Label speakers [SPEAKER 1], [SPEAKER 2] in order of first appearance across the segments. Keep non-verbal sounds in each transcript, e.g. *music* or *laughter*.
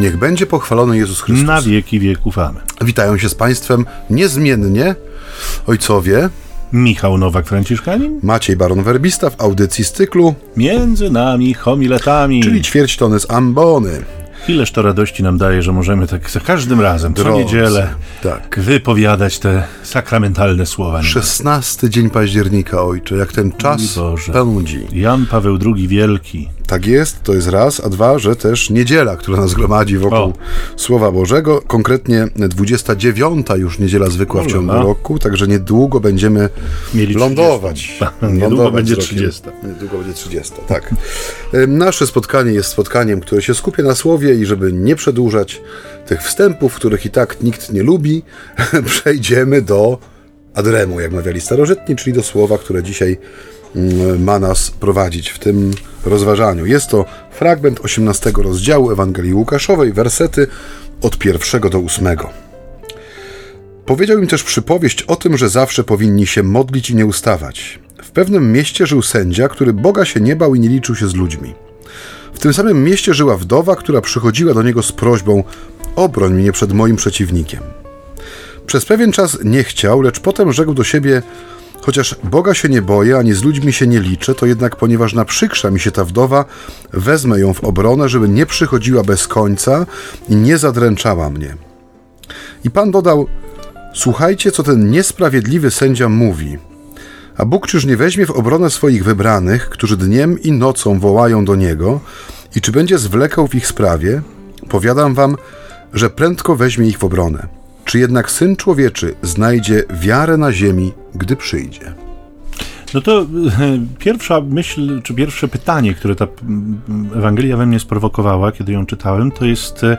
[SPEAKER 1] Niech będzie pochwalony Jezus Chrystus.
[SPEAKER 2] Na wieki wieków. Amen.
[SPEAKER 1] Witają się z Państwem niezmiennie ojcowie
[SPEAKER 2] Michał Nowak-Franciszkanin.
[SPEAKER 1] Maciej Baron-Werbista w audycji z cyklu
[SPEAKER 2] Między nami homiletami.
[SPEAKER 1] czyli ćwierć tony z ambony.
[SPEAKER 2] Ileż to radości nam daje, że możemy tak za każdym razem, co
[SPEAKER 1] Drodzy,
[SPEAKER 2] niedzielę,
[SPEAKER 1] tak.
[SPEAKER 2] wypowiadać te sakramentalne słowa.
[SPEAKER 1] 16 dzień października, ojcze, jak ten czas
[SPEAKER 2] Boże.
[SPEAKER 1] pędzi.
[SPEAKER 2] Jan Paweł II Wielki.
[SPEAKER 1] Tak jest, to jest raz, a dwa, że też niedziela, która nas gromadzi wokół
[SPEAKER 2] O.
[SPEAKER 1] Słowa Bożego, konkretnie 29 już niedziela zwykła w ciągu roku, także niedługo będziemy
[SPEAKER 2] Mieli
[SPEAKER 1] lądować.
[SPEAKER 2] 30. *laughs* Niedługo
[SPEAKER 1] Lądować
[SPEAKER 2] będzie
[SPEAKER 1] z rokiem.
[SPEAKER 2] 30.
[SPEAKER 1] Niedługo będzie 30, tak. Nasze spotkanie jest spotkaniem, które się skupia na słowie i żeby nie przedłużać tych wstępów, których i tak nikt nie lubi, *laughs* przejdziemy do adremu, jak mawiali starożytni, czyli do słowa, które dzisiaj ma nas prowadzić w tym rozważaniu. Jest to fragment 18 rozdziału Ewangelii Łukaszowej, wersety od pierwszego do ósmego. Powiedział im też przypowieść o tym, że zawsze powinni się modlić i nie ustawać. W pewnym mieście żył sędzia, który Boga się nie bał i nie liczył się z ludźmi. W tym samym mieście żyła wdowa, która przychodziła do niego z prośbą: Obroń mnie przed moim przeciwnikiem. Przez pewien czas nie chciał, lecz potem rzekł do siebie: Chociaż Boga się nie boję, ani z ludźmi się nie liczę, to jednak ponieważ naprzykrza mi się ta wdowa, wezmę ją w obronę, żeby nie przychodziła bez końca i nie zadręczała mnie. I Pan dodał: Słuchajcie, co ten niesprawiedliwy sędzia mówi. A Bóg czyż nie weźmie w obronę swoich wybranych, którzy dniem i nocą wołają do Niego, i czy będzie zwlekał w ich sprawie? Powiadam wam, że prędko weźmie ich w obronę. Czy jednak Syn Człowieczy znajdzie wiarę na ziemi, gdy przyjdzie?
[SPEAKER 2] No to e, pierwsza myśl, czy pierwsze pytanie, które ta Ewangelia we mnie sprowokowała, kiedy ją czytałem, to jest e,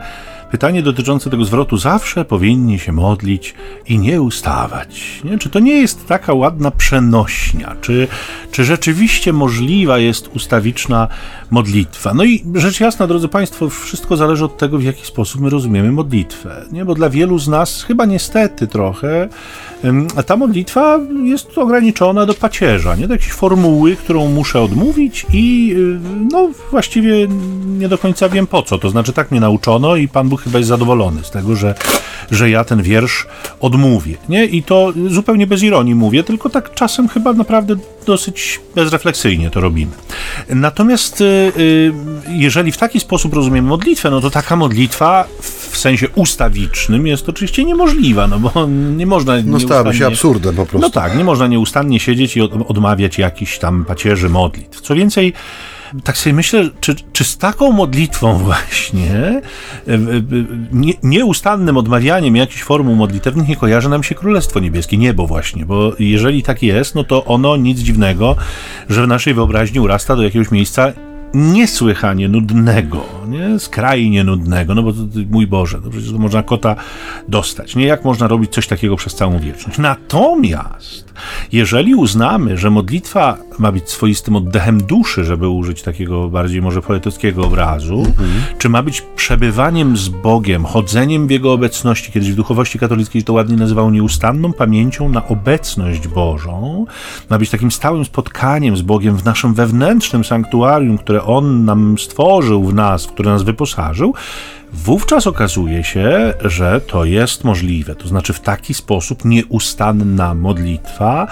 [SPEAKER 2] pytanie dotyczące tego zwrotu zawsze powinni się modlić i nie ustawać. Nie? Czy to nie jest taka ładna przenośnia? Czy, czy rzeczywiście możliwa jest ustawiczna modlitwa? No i rzecz jasna, drodzy Państwo, wszystko zależy od tego, w jaki sposób my rozumiemy modlitwę. Nie? Bo dla wielu z nas, chyba niestety trochę, ta modlitwa jest ograniczona do pacierza, nie? do jakiejś formuły, którą muszę odmówić i y, no właściwie nie do końca wiem po co. To znaczy tak mnie nauczono i Pan Bóg chyba jest zadowolony z tego, że, że ja ten wiersz odmówię. Nie? I to zupełnie bez ironii mówię, tylko tak czasem chyba naprawdę dosyć bezrefleksyjnie to robimy. Natomiast y, y, jeżeli w taki sposób rozumiemy modlitwę, no to taka modlitwa w sensie ustawicznym jest oczywiście niemożliwa, no bo nie można
[SPEAKER 1] No stałaby się absurdem po prostu.
[SPEAKER 2] no tak, nie można nieustannie siedzieć i od, odmawiać jakichś tam pacierzy modlitw. Co więcej, tak sobie myślę, czy, czy z taką modlitwą *laughs* właśnie, e, e, nie, nieustannym odmawianiem jakichś formuł modlitewnych nie kojarzy nam się Królestwo Niebieskie, niebo właśnie, bo jeżeli tak jest, no to ono nic dziwnego, że w naszej wyobraźni urasta do jakiegoś miejsca niesłychanie nudnego, nie? skrajnie nudnego, no bo to, to, mój Boże, no przecież to można kota dostać, nie? Jak można robić coś takiego przez całą wieczność? Natomiast, jeżeli uznamy, że modlitwa ma być swoistym oddechem duszy, żeby użyć takiego bardziej może poetyckiego obrazu, czy ma być przebywaniem z Bogiem, chodzeniem w Jego obecności, kiedyś w duchowości katolickiej to ładnie nazywał nieustanną pamięcią na obecność Bożą, ma być takim stałym spotkaniem z Bogiem w naszym wewnętrznym sanktuarium, które On nam stworzył w nas, w które nas wyposażył, wówczas okazuje się, że to jest możliwe. To znaczy, w taki sposób nieustanna modlitwa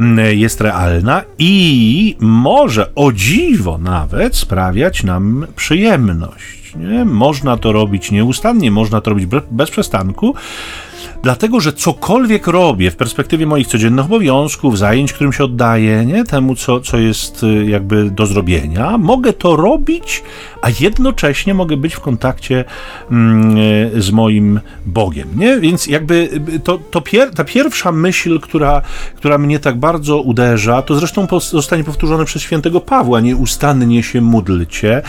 [SPEAKER 2] mm, jest realna i może o dziwo nawet sprawiać nam przyjemność. Nie? Można to robić nieustannie, można to robić bez przestanku. Dlatego, że cokolwiek robię w perspektywie moich codziennych obowiązków, zajęć, którym się oddaję, nie? temu, co, co jest y, jakby do zrobienia, mogę to robić, a jednocześnie mogę być w kontakcie mm, y, z moim Bogiem. Nie? Więc jakby y, to, to pier, ta pierwsza myśl, która, która mnie tak bardzo uderza, to zresztą zostanie powtórzone przez świętego Pawła, nieustannie się módlcie.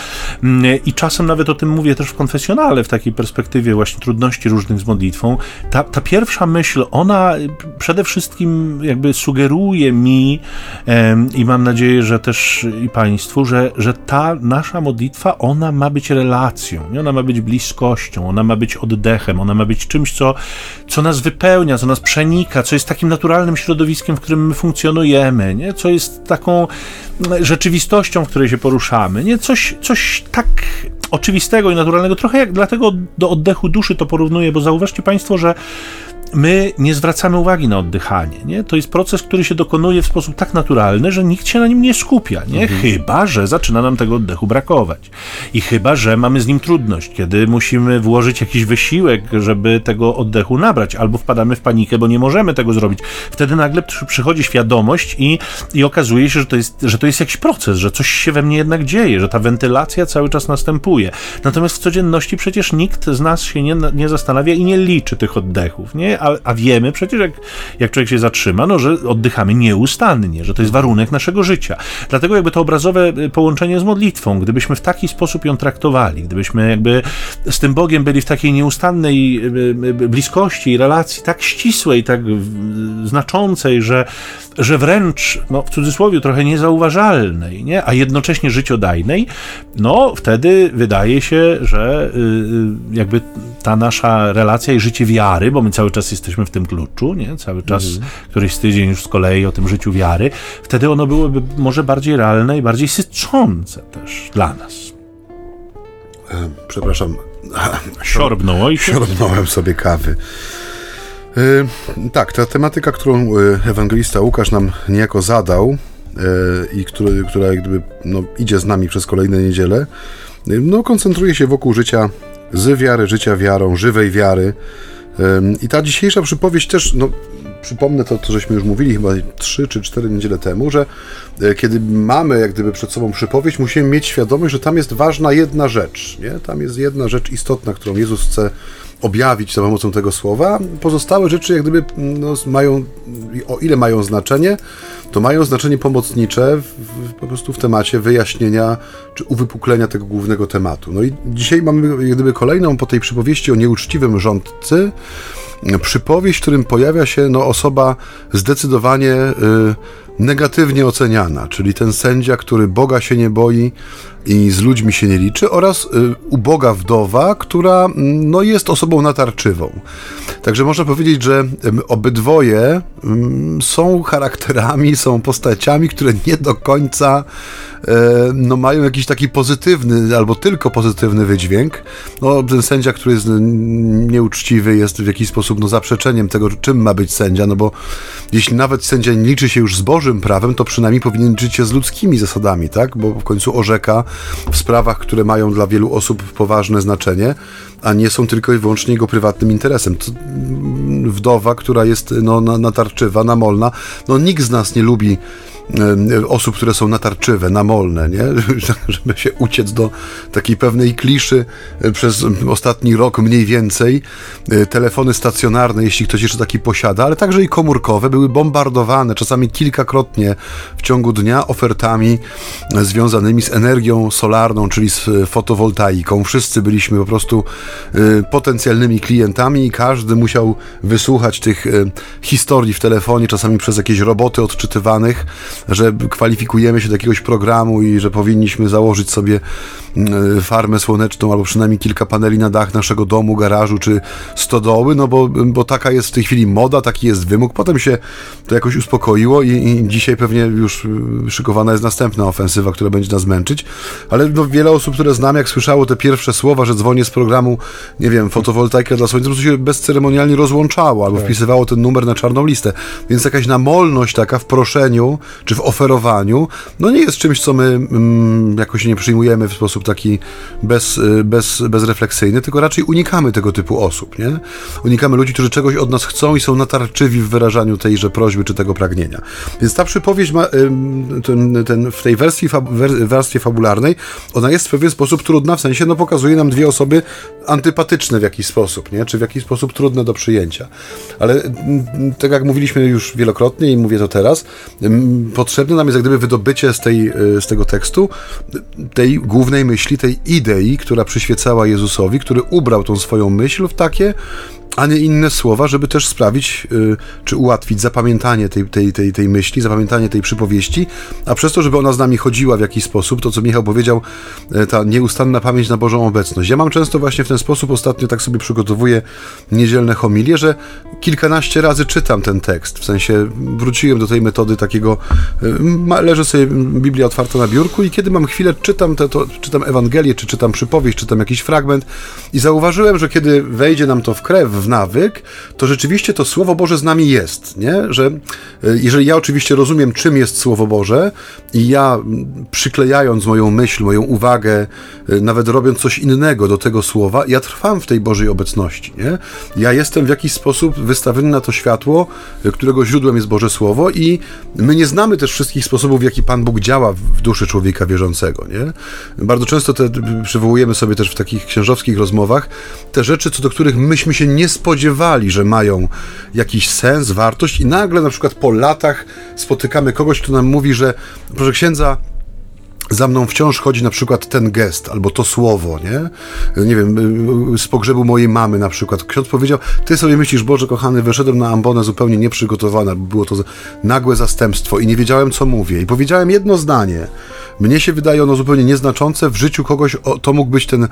[SPEAKER 2] Mm, I czasem nawet o tym mówię też w konfesjonale, w takiej perspektywie właśnie trudności różnych z modlitwą. Ta, ta pierwsza myśl, ona przede wszystkim jakby sugeruje mi i mam nadzieję, że też i Państwu, że, że ta nasza modlitwa, ona ma być relacją, nie? ona ma być bliskością, ona ma być oddechem, ona ma być czymś, co, co nas wypełnia, co nas przenika, co jest takim naturalnym środowiskiem, w którym my funkcjonujemy, nie? co jest taką rzeczywistością, w której się poruszamy, nie? Coś, coś tak oczywistego i naturalnego, trochę jak dlatego do oddechu duszy to porównuję, bo zauważcie Państwo, że my nie zwracamy uwagi na oddychanie. Nie? To jest proces, który się dokonuje w sposób tak naturalny, że nikt się na nim nie skupia. Nie? Mhm. Chyba, że zaczyna nam tego oddechu brakować. I chyba, że mamy z nim trudność, kiedy musimy włożyć jakiś wysiłek, żeby tego oddechu nabrać, albo wpadamy w panikę, bo nie możemy tego zrobić. Wtedy nagle przychodzi świadomość i, i okazuje się, że to, jest, że to jest jakiś proces, że coś się we mnie jednak dzieje, że ta wentylacja cały czas następuje. Natomiast w codzienności przecież nikt z nas się nie, nie zastanawia i nie liczy tych oddechów. Nie? A, a wiemy przecież, jak, jak człowiek się zatrzyma, no, że oddychamy nieustannie, że to jest warunek naszego życia. Dlatego jakby to obrazowe y, połączenie z modlitwą, gdybyśmy w taki sposób ją traktowali, gdybyśmy jakby z tym Bogiem byli w takiej nieustannej y, y, bliskości i relacji, tak ścisłej, tak znaczącej, że, że wręcz, no, w cudzysłowie, trochę niezauważalnej, nie? a jednocześnie życiodajnej, no wtedy wydaje się, że jakby ta nasza relacja i życie wiary, bo my cały czas jesteśmy w tym kluczu, nie? Cały czas mhm. któryś tydzień już z kolei o tym życiu wiary, wtedy ono byłoby może bardziej realne i bardziej syczące też dla nas.
[SPEAKER 1] E, przepraszam.
[SPEAKER 2] Siorbnął i
[SPEAKER 1] Siorbnąłem sobie kawy. E, tak, ta tematyka, którą e, ewangelista Łukasz nam niejako zadał i który, która jak gdyby no, idzie z nami przez kolejne niedziele, no, koncentruje się wokół życia z wiary, życia wiarą, żywej wiary, i ta dzisiejsza przypowieść też, no, przypomnę to, to, żeśmy już mówili chyba trzy czy cztery niedziele temu, że e, kiedy mamy jak gdyby przed sobą przypowieść, musimy mieć świadomość, że tam jest ważna jedna rzecz, nie? Tam jest jedna rzecz istotna, którą Jezus chce objawić za pomocą tego słowa. Pozostałe rzeczy jak gdyby no, mają, o ile mają znaczenie, to mają znaczenie pomocnicze w, w, po prostu w temacie wyjaśnienia czy uwypuklenia tego głównego tematu. No i dzisiaj mamy jak gdyby kolejną po tej przypowieści o nieuczciwym rządcy, przypowieść, w którym pojawia się no, osoba zdecydowanie y, negatywnie oceniana, czyli ten sędzia, który Boga się nie boi i z ludźmi się nie liczy, oraz y, uboga wdowa, która mm, no, jest osobą natarczywą. Także można powiedzieć, że obydwoje są charakterami, są postaciami, które nie do końca e, no, mają jakiś taki pozytywny albo tylko pozytywny wydźwięk. No, ten sędzia, który jest nieuczciwy, jest w jakiś sposób no, zaprzeczeniem tego, czym ma być sędzia, no bo jeśli nawet sędzia nie liczy się już z Bożym prawem, to przynajmniej powinien liczyć się z ludzkimi zasadami, tak? Bo w końcu orzeka w sprawach, które mają dla wielu osób poważne znaczenie, a nie są tylko i wyłącznie jego prywatnym interesem. Wdowa, która jest no, natarczywa, namolna, no nikt z nas nie lubi osób, które są natarczywe, namolne, nie? *laughs* żeby się uciec do takiej pewnej kliszy e, przez ostatni rok mniej więcej. E, telefony stacjonarne, jeśli ktoś jeszcze taki posiada, ale także i komórkowe, były bombardowane czasami kilkakrotnie w ciągu dnia ofertami związanymi z energią solarną, czyli z fotowoltaiką. Wszyscy byliśmy po prostu potencjalnymi klientami i każdy musiał wysłuchać tych historii w telefonie, czasami przez jakieś roboty odczytywanych, że kwalifikujemy się do jakiegoś programu i że powinniśmy założyć sobie mm, farmę słoneczną albo przynajmniej kilka paneli na dach naszego domu, garażu czy stodoły, no bo, bo taka jest w tej chwili moda, taki jest wymóg. Potem się to jakoś uspokoiło i, i dzisiaj pewnie już y, szykowana jest następna ofensywa, która będzie nas męczyć, ale no, wiele osób, które znam, jak słyszało te pierwsze słowa, że dzwonię z programu, nie wiem, fotowoltaika dla słońca, po prostu się bezceremonialnie rozłączało albo tak. wpisywało ten numer na czarną listę. Więc jakaś namolność taka w proszeniu, czy w oferowaniu, no nie jest czymś, co my mm, jakoś nie przyjmujemy w sposób taki bez, y, bez, bezrefleksyjny, tylko raczej unikamy tego typu osób, nie? Unikamy ludzi, którzy czegoś od nas chcą i są natarczywi w wyrażaniu tejże prośby czy tego pragnienia. Więc ta przypowieść ma, ten, ten, w tej wersji, warstwie fabularnej, ona jest w pewien sposób trudna, w sensie no pokazuje nam dwie osoby antypatyczne w jakiś sposób, nie? Czy w jakiś sposób trudne do przyjęcia. Ale tak jak mówiliśmy już wielokrotnie i mówię to teraz, potrzebne nam jest jak gdyby wydobycie z, tej, e, z tego tekstu tej głównej myśli, tej idei, która przyświecała Jezusowi, który ubrał tą swoją myśl w takie a nie inne słowa, żeby też sprawić, y, czy ułatwić zapamiętanie tej, tej, tej, tej myśli, zapamiętanie tej przypowieści, a przez to, żeby ona z nami chodziła w jakiś sposób, to co Michał powiedział, y, ta nieustanna pamięć na Bożą obecność. Ja mam często właśnie w ten sposób, ostatnio tak sobie przygotowuję niedzielne homilie, że kilkanaście razy czytam ten tekst, w sensie wróciłem do tej metody takiego, y, leży sobie Biblia otwarta na biurku i kiedy mam chwilę, czytam, te, to, czytam Ewangelię, czy czytam przypowieść, czytam jakiś fragment i zauważyłem, że kiedy wejdzie nam to w krew, w nawyk, to rzeczywiście to Słowo Boże z nami jest, nie? Że e, jeżeli ja oczywiście rozumiem, czym jest Słowo Boże i ja przyklejając moją myśl, moją uwagę, e, nawet robiąc coś innego do tego Słowa, ja trwam w tej Bożej obecności, nie? Ja jestem w jakiś sposób wystawiony na to światło, e, którego źródłem jest Boże Słowo i my nie znamy też wszystkich sposobów, w jaki Pan Bóg działa w duszy człowieka wierzącego, nie? Bardzo często te, przywołujemy sobie też w takich księżowskich rozmowach te rzeczy, co do których myśmy się nie spodziewali, że mają jakiś sens, wartość i nagle na przykład po latach spotykamy kogoś, kto nam mówi, że proszę księdza, za mną wciąż chodzi na przykład ten gest albo to słowo, nie? Nie wiem, z pogrzebu mojej mamy na przykład. Ksiądz powiedział, ty sobie myślisz, Boże kochany, wyszedłem na ambonę zupełnie nieprzygotowana, było to nagłe zastępstwo i nie wiedziałem, co mówię. I powiedziałem jedno zdanie. Mnie się wydaje ono zupełnie nieznaczące. W życiu kogoś o, to mógł być ten,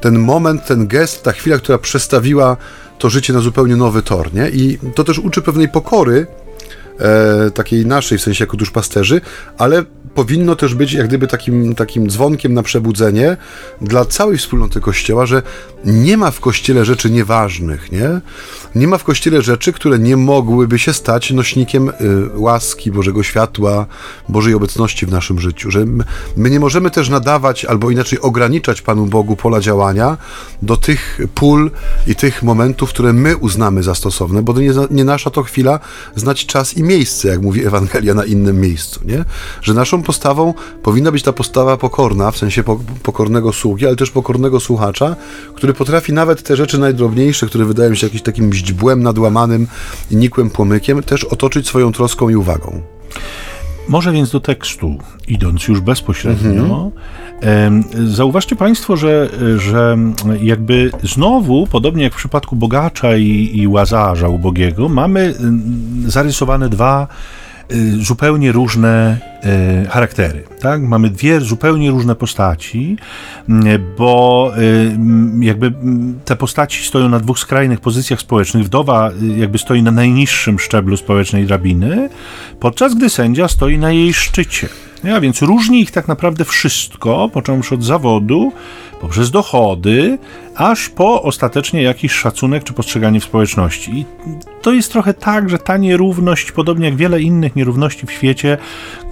[SPEAKER 1] ten moment, ten gest, ta chwila, która przestawiła to życie na zupełnie nowy tor, nie? I to też uczy pewnej pokory, e, takiej naszej, w sensie jako duszpasterzy, ale powinno też być jak gdyby takim, takim dzwonkiem na przebudzenie dla całej wspólnoty Kościoła, że nie ma w Kościele rzeczy nieważnych, nie? Nie ma w Kościele rzeczy, które nie mogłyby się stać nośnikiem y, łaski, Bożego światła, Bożej obecności w naszym życiu, że my, nie możemy też nadawać albo inaczej ograniczać Panu Bogu pola działania do tych pól i tych momentów, które my uznamy za stosowne, bo nie, nie nasza to chwila znać czas i miejsce, jak mówi Ewangelia na innym miejscu, nie? Że naszą postawą powinna być ta postawa pokorna, w sensie pokornego sługi, ale też pokornego słuchacza, który potrafi nawet te rzeczy najdrobniejsze, które wydają się jakimś takim źdźbłem nadłamanym nikłym płomykiem, też otoczyć swoją troską i uwagą.
[SPEAKER 2] Może więc do tekstu, idąc już bezpośrednio, mhm. zauważcie Państwo, że, że jakby znowu, podobnie jak w przypadku bogacza i, i łazarza ubogiego, mamy zarysowane dwa zupełnie różne y, charaktery. Tak? Mamy dwie zupełnie różne postaci, y, bo jakby te postaci stoją na dwóch skrajnych pozycjach społecznych. Wdowa jakby stoi na najniższym szczeblu społecznej drabiny, podczas gdy sędzia stoi na jej szczycie. A więc różni ich tak naprawdę wszystko, począwszy od zawodu, poprzez dochody, aż po ostatecznie jakiś szacunek czy postrzeganie w społeczności. I to jest trochę tak, że ta nierówność, podobnie jak wiele innych nierówności w świecie,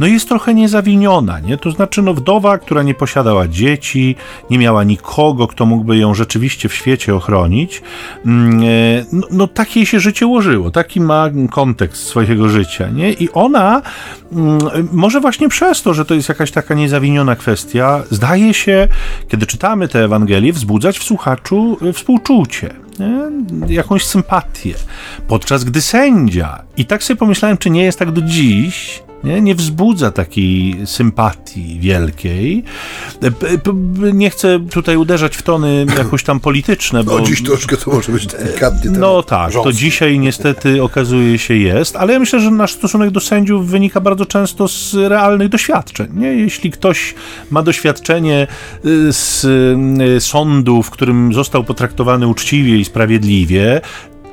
[SPEAKER 2] no jest trochę niezawiniona, nie? To znaczy, no wdowa, która nie posiadała dzieci, nie miała nikogo, kto mógłby ją rzeczywiście w świecie ochronić, mm, e, no, no takie się życie ułożyło, taki ma kontekst swojego życia, nie? I ona, mm, może właśnie przez to, że to jest jakaś taka niezawiniona kwestia, zdaje się, kiedy czytamy te Ewangelie, wzbudzać w słuchaczu e, współczucie, nie? jakąś sympatię. Podczas gdy sędzia, i tak sobie pomyślałem, czy nie jest tak do dziś, nie, nie wzbudza takiej sympatii wielkiej. E, nie chcę tutaj uderzać w tony jakoś tam polityczne, bo...
[SPEAKER 1] No dziś troszkę to może być delikatnie
[SPEAKER 2] No tak, to dzisiaj niestety okazuje się jest, ale ja myślę, że nasz stosunek do sędziów wynika bardzo często z realnych doświadczeń. Nie? Jeśli ktoś ma doświadczenie y, z y, sądu, w którym został potraktowany uczciwie i sprawiedliwie,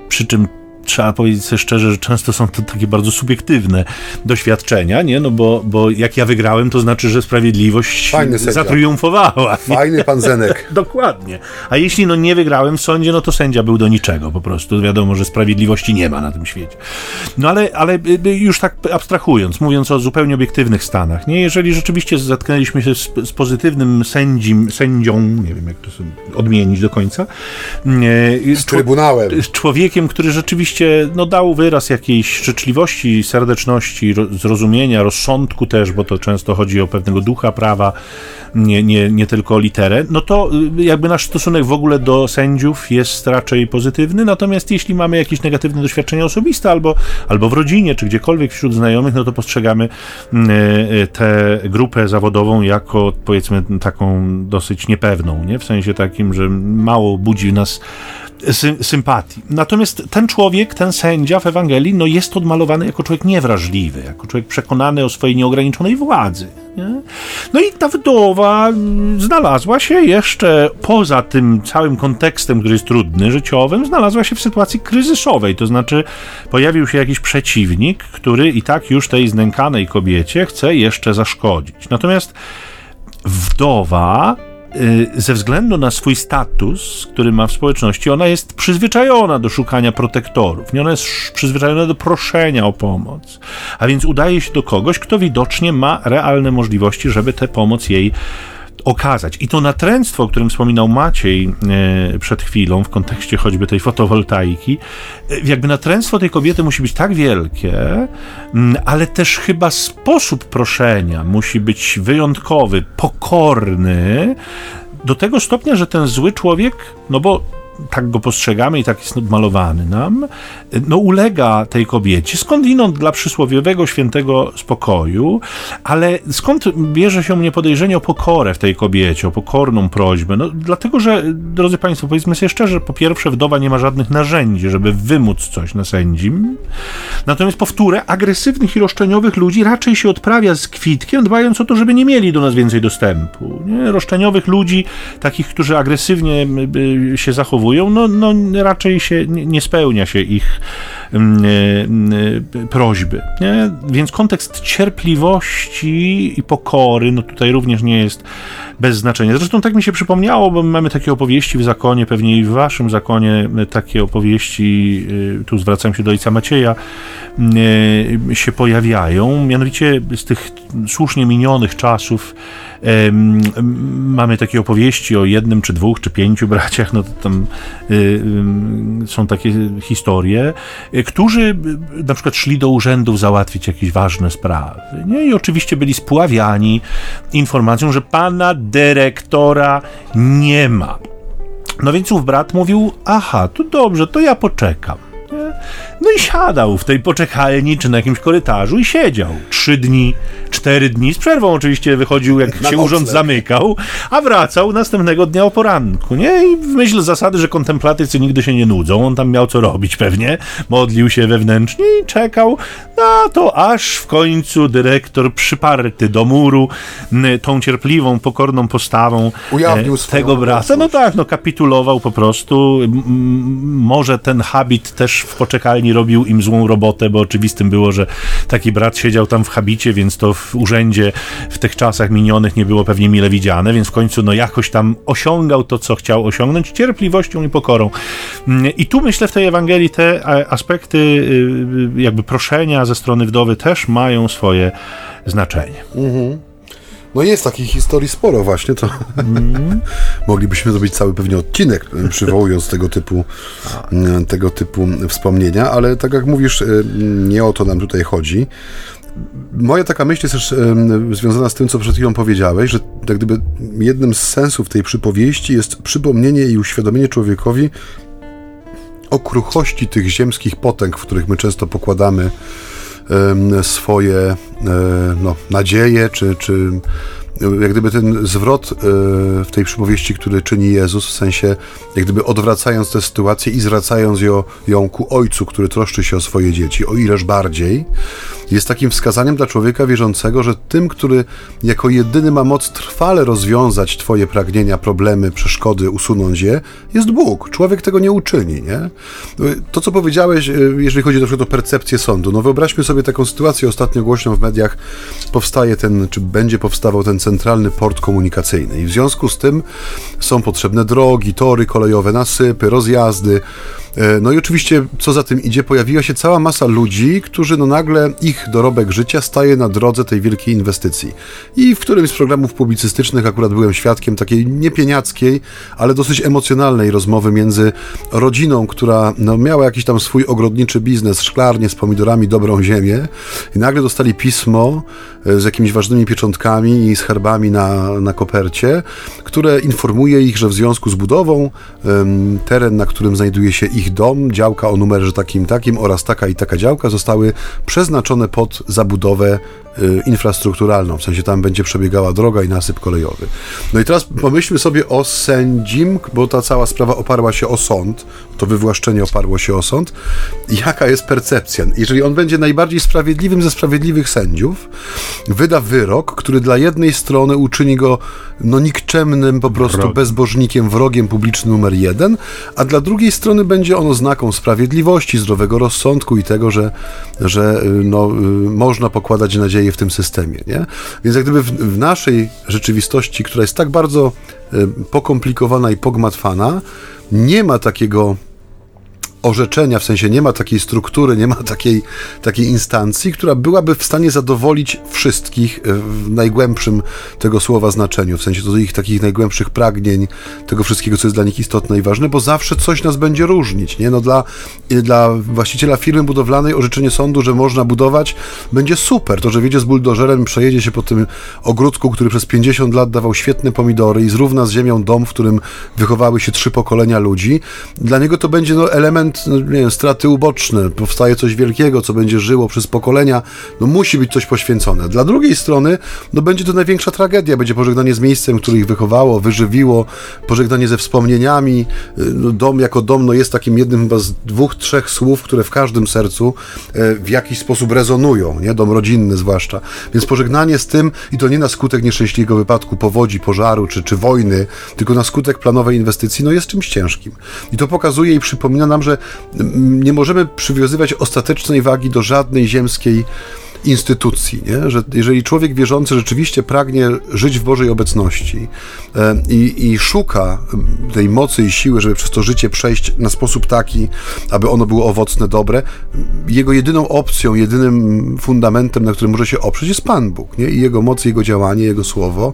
[SPEAKER 2] przy czym trzeba powiedzieć sobie szczerze, że często są to takie bardzo subiektywne doświadczenia, nie? No bo, bo jak ja wygrałem, to znaczy, że sprawiedliwość zatriumfowała.
[SPEAKER 1] Fajny pan Zenek. *laughs*
[SPEAKER 2] Dokładnie. A jeśli no nie wygrałem w sądzie, no to sędzia był do niczego po prostu. Wiadomo, że sprawiedliwości nie ma na tym świecie. No ale, ale y, y, już tak abstrahując, mówiąc o zupełnie obiektywnych stanach, nie? Jeżeli rzeczywiście zatknęliśmy się z, z pozytywnym sędzim, sędzią, nie wiem jak to sobie odmienić do końca.
[SPEAKER 1] Y, z trybunałem.
[SPEAKER 2] Z człowiekiem, który rzeczywiście no, dał wyraz jakiejś życzliwości, serdeczności, zrozumienia, rozsądku też, bo to często chodzi o pewnego ducha prawa, nie, nie, nie tylko o literę, no to y, jakby nasz stosunek w ogóle do sędziów jest raczej pozytywny, natomiast jeśli mamy jakieś negatywne doświadczenia osobiste albo, albo w rodzinie, czy gdziekolwiek wśród znajomych, no to postrzegamy mm, y, y, tę grupę zawodową jako powiedzmy taką dosyć niepewną, nie? w sensie takim, że mało budzi w nas sy sympatii. Natomiast ten człowiek, ten sędzia w Ewangelii, no jest odmalowany jako człowiek niewrażliwy, jako człowiek przekonany o swojej nieograniczonej władzy. Nie? No i ta wdowa znalazła się jeszcze poza tym całym kontekstem, który jest trudny, życiowym, znalazła się w sytuacji kryzysowej, to znaczy pojawił się jakiś przeciwnik, który i tak już tej znękanej kobiecie chce jeszcze zaszkodzić. Natomiast wdowa ze względu na swój status, który ma w społeczności, ona jest przyzwyczajona do szukania protektorów, nie ona jest przyzwyczajona do proszenia o pomoc. A więc udaje się do kogoś, kto widocznie ma realne możliwości, żeby tę pomoc jej okazać. I to natręctwo, o którym wspominał Maciej e, przed chwilą, w kontekście choćby tej fotowoltaiki, e, jakby natręctwo tej kobiety musi być tak wielkie, ale też chyba sposób proszenia musi być wyjątkowy, pokorny, do tego stopnia, że ten zły człowiek, no bo tak go postrzegamy i tak jest malowany nam, no ulega tej kobiecie, skądinąd dla przysłowiowego świętego spokoju, ale skąd bierze się mnie podejrzenie o pokorę w tej kobiecie, o pokorną prośbę? No dlatego, że, drodzy Państwo, powiedzmy sobie szczerze, po pierwsze wdowa nie ma żadnych narzędzi, żeby wymóc coś na sędzim, natomiast powtórę, agresywnych i roszczeniowych ludzi raczej się odprawia z kwitkiem, dbając o to, żeby nie mieli do nas więcej dostępu. Nie? Roszczeniowych ludzi, takich, którzy agresywnie się zachowują, no, no raczej się nie, nie spełnia się ich mm, e, prośby. Nie? Więc kontekst cierpliwości i pokory, no tutaj również nie jest bez znaczenia. Zresztą tak mi się przypomniało, bo mamy takie opowieści w zakonie, pewnie i w waszym zakonie takie opowieści, y, tu zwracam się do ojca Macieja, y, się pojawiają. Mianowicie z tych słusznie minionych czasów mamy takie opowieści o jednym, czy dwóch, czy pięciu braciach, no to tam y, są takie historie, którzy na przykład szli do urzędów załatwić jakieś ważne sprawy. Nie? I oczywiście byli spławiani informacją, że pana dyrektora nie ma. No więc ów brat mówił, aha, to dobrze, to ja poczekam. No i siadał w tej poczekalni czy na jakimś korytarzu i siedział. Trzy dni, cztery dni, z przerwą oczywiście wychodził, jak na się urząd zamykał, a wracał następnego dnia o poranku, nie? I w myśl zasady, że kontemplatycy nigdy się nie nudzą, on tam miał co robić pewnie, modlił się wewnętrznie i czekał na to, aż w końcu dyrektor przyparty do muru tą cierpliwą, pokorną postawą
[SPEAKER 1] Ujawnił
[SPEAKER 2] e, tego brata, no tak, no kapitulował po prostu. może ten habit też w poczekalni robił im złą robotę, bo oczywistym było, że taki brat siedział tam w habicie, więc to w urzędzie w tych czasach minionych nie było pewnie mile widziane, więc w końcu no jakoś tam osiągał to, co chciał osiągnąć, cierpliwością i pokorą. I tu myślę w tej Ewangelii te aspekty y, y, jakby proszenia ze strony wdowy też mają swoje znaczenie. Mhm.
[SPEAKER 1] No jest takich historii sporo właśnie, to mm. *laughs* moglibyśmy zrobić cały pewnie odcinek, e, przywołując tego typu, e, tego typu wspomnienia, ale tak jak mówisz, e, nie o to nam tutaj chodzi. Moja taka myśl jest też związana z tym, co przed chwilą powiedziałeś, że jak gdyby jednym z sensów tej przypowieści jest przypomnienie i uświadomienie człowiekowi o kruchości tych ziemskich potęg, w których my często pokładamy swoje e, no, nadzieje, czy, czy jak gdyby ten zwrot e, w tej przypowieści, który czyni Jezus, w sensie jak gdyby odwracając tę sytuację i zwracając ją, ją ku Ojcu, który troszczy się o swoje dzieci, o ileż bardziej, jest takim wskazaniem dla człowieka wierzącego, że tym, który jako jedyny ma moc trwale rozwiązać Twoje pragnienia, problemy, przeszkody, usunąć je, jest Bóg. Człowiek tego nie uczyni, nie? To, co powiedziałeś, e, jeżeli chodzi na przykład o percepcję sądu, no wyobraźmy sobie taką sytuację, ostatnio głośno w mediach powstaje ten, czy będzie powstawał ten centralny port komunikacyjny. I w związku z tym są potrzebne drogi, tory kolejowe, nasypy, rozjazdy, no i oczywiście, co za tym idzie, pojawiła się cała masa ludzi, którzy no nagle ich dorobek życia staje na drodze tej wielkiej inwestycji. I w którymś z programów publicystycznych akurat byłem świadkiem takiej niepieniackiej, ale dosyć emocjonalnej rozmowy między rodziną, która no, miała jakiś tam swój ogrodniczy biznes, szklarnię z pomidorami, dobrą ziemię i nagle dostali pismo e, z jakimiś ważnymi pieczątkami i z herbami na, na kopercie, które informuje ich, że w związku z budową teren, na którym znajduje się ich ich dom, działka o numerze takim takim oraz taka i taka działka zostały przeznaczone pod zabudowę y, infrastrukturalną, w sensie tam będzie przebiegała droga i nasyp kolejowy. No i teraz pomyślmy sobie o sędzim, bo ta cała sprawa oparła się o sąd, to wywłaszczenie oparło się o sąd. Jaka jest percepcja? Jeżeli on będzie najbardziej sprawiedliwym ze sprawiedliwych sędziów, wyda wyrok, który dla jednej strony uczyni go no nikczemnym, po prostu Wrog. bezbożnikiem, wrogiem publicznym numer jeden, a dla drugiej strony będzie on oznaką sprawiedliwości, zdrowego rozsądku i tego, że, że y, no, y, można pokładać nadzieję w tym systemie. Nie? Więc jak gdyby w, w naszej rzeczywistości, która jest tak bardzo y, pokomplikowana i pogmatwana, nie ma takiego orzeczenia, w sensie nie ma takiej struktury, nie ma takiej, takiej instancji, która byłaby w stanie zadowolić wszystkich e, w najgłębszym tego słowa znaczeniu, w sensie do ich takich najgłębszych pragnień, tego wszystkiego, co jest dla nich istotne i ważne, bo zawsze coś nas będzie różnić, nie? No dla, dla właściciela firmy budowlanej orzeczenie sądu, że można budować, będzie super. To, że wiedzie z buldożerem, przejedzie się po tym ogródku, który przez 50 lat dawał świetne pomidory i zrówna z ziemią dom, w którym wychowały się trzy pokolenia ludzi, dla niego to będzie no, element no, nie wiem, straty uboczne, powstaje coś wielkiego, co będzie żyło przez pokolenia, no musi być coś poświęcone. Dla drugiej strony, no będzie to największa tragedia, będzie pożegnanie z miejscem, które ich wychowało, wyżywiło, pożegnanie ze wspomnieniami, no, dom jako dom, no jest takim jednym chyba z dwóch, trzech słów, które w każdym sercu e, w jakiś sposób rezonują, nie? Dom rodzinny zwłaszcza. Więc pożegnanie z tym, i to nie na skutek nieszczęśliwego wypadku, powodzi, pożaru czy, czy wojny, tylko na skutek planowej inwestycji, no jest czymś ciężkim. I to pokazuje i przypomina nam, że nie możemy przywiązywać ostatecznej wagi do żadnej ziemskiej instytucji, nie? że jeżeli człowiek wierzący rzeczywiście pragnie żyć w Bożej obecności e, i, i, szuka tej mocy i siły, żeby przez to życie przejść na sposób taki, aby ono było owocne, dobre, jego jedyną opcją, jedynym fundamentem, na którym może się oprzeć, jest Pan Bóg nie? i Jego moc, Jego działanie, Jego słowo,